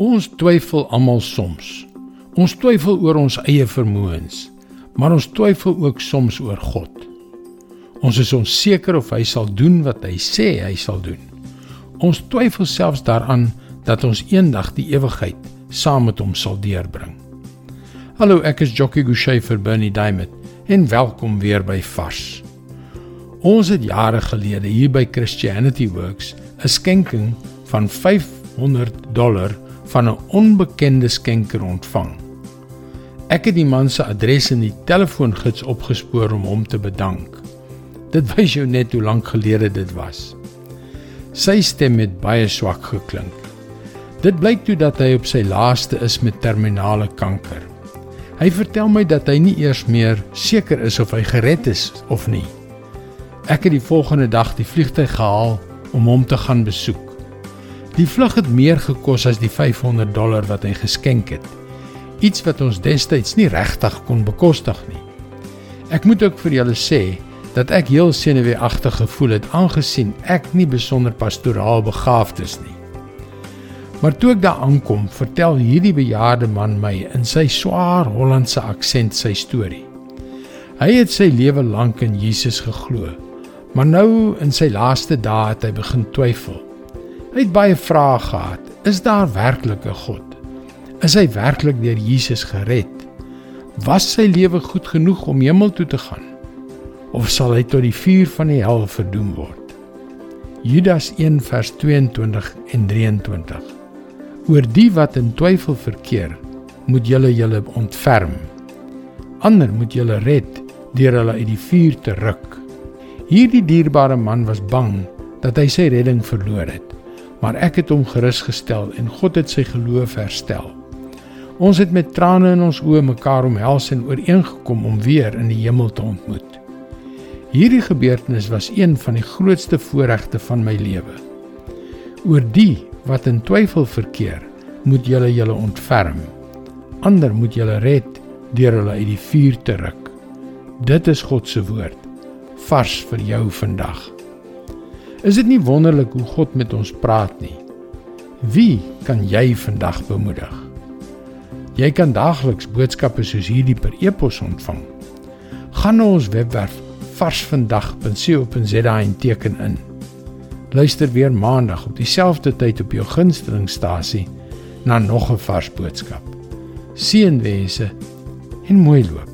Ons twyfel almal soms. Ons twyfel oor ons eie vermoëns, maar ons twyfel ook soms oor God. Ons is onseker of hy sal doen wat hy sê hy sal doen. Ons twyfel selfs daaraan dat ons eendag die ewigheid saam met hom sal deurbring. Hallo, ek is Jockey Gouchee vir Bernie Diamond en welkom weer by Vars. Ons het jare gelede hier by Christianity Works 'n skenking van 500 dollar van 'n onbekende skenker ontvang. Ek het die man se adres in die telefoongids opgespoor om hom te bedank. Dit wys jou net hoe lank gelede dit was. Sy stem het baie swak geklink. Dit blyk toe dat hy op sy laaste is met terminale kanker. Hy vertel my dat hy nie eers meer seker is of hy gered is of nie. Ek het die volgende dag die vliegtyg gehaal om hom te gaan besoek. Die vlug het meer gekos as die 500 dollar wat hy geskenk het. Iets wat ons destyds nie regtig kon bekostig nie. Ek moet ook vir julle sê dat ek heel senuweeagtig gevoel het aangesien ek nie besonder pastoraal begaafd is nie. Maar toe ek daar aankom, vertel hierdie bejaarde man my in sy swaar Hollandse aksent sy storie. Hy het sy lewe lank in Jesus geglo, maar nou in sy laaste dae het hy begin twyfel. Hy het baie vrae gehad. Is daar werklik 'n God? Is hy werklik deur Jesus gered? Was sy lewe goed genoeg om hemel toe te gaan? Of sal hy tot die vuur van die hel verdoem word? Judas 1 vers 22 en 23. Oor die wat in twyfel verkeer, moet julle julle ontferm. Ander moet julle red deur hulle uit die vuur te ruk. Hierdie dierbare man was bang dat hy sy redding verloor het maar ek het hom gerusgestel en God het sy geloof herstel. Ons het met trane in ons oë mekaar omhels en ooreengekom om weer in die hemel te ontmoet. Hierdie gebeurtenis was een van die grootste voorregte van my lewe. Oor die wat in twyfel verkeer, moet julle julle ontferm. Ander moet julle red deur hulle uit die vuur te ruk. Dit is God se woord vars vir jou vandag. Is dit nie wonderlik hoe God met ons praat nie? Wie kan jy vandag bemoedig? Jy kan daagliks boodskappe soos hierdie per e-pos ontvang. Gaan na ons webwerf varsvandag.co.za en teken in. Luister weer maandag op dieselfde tyd op jou gunstelingstasie na nog 'n vars boodskap. Seënwense en mooi loop.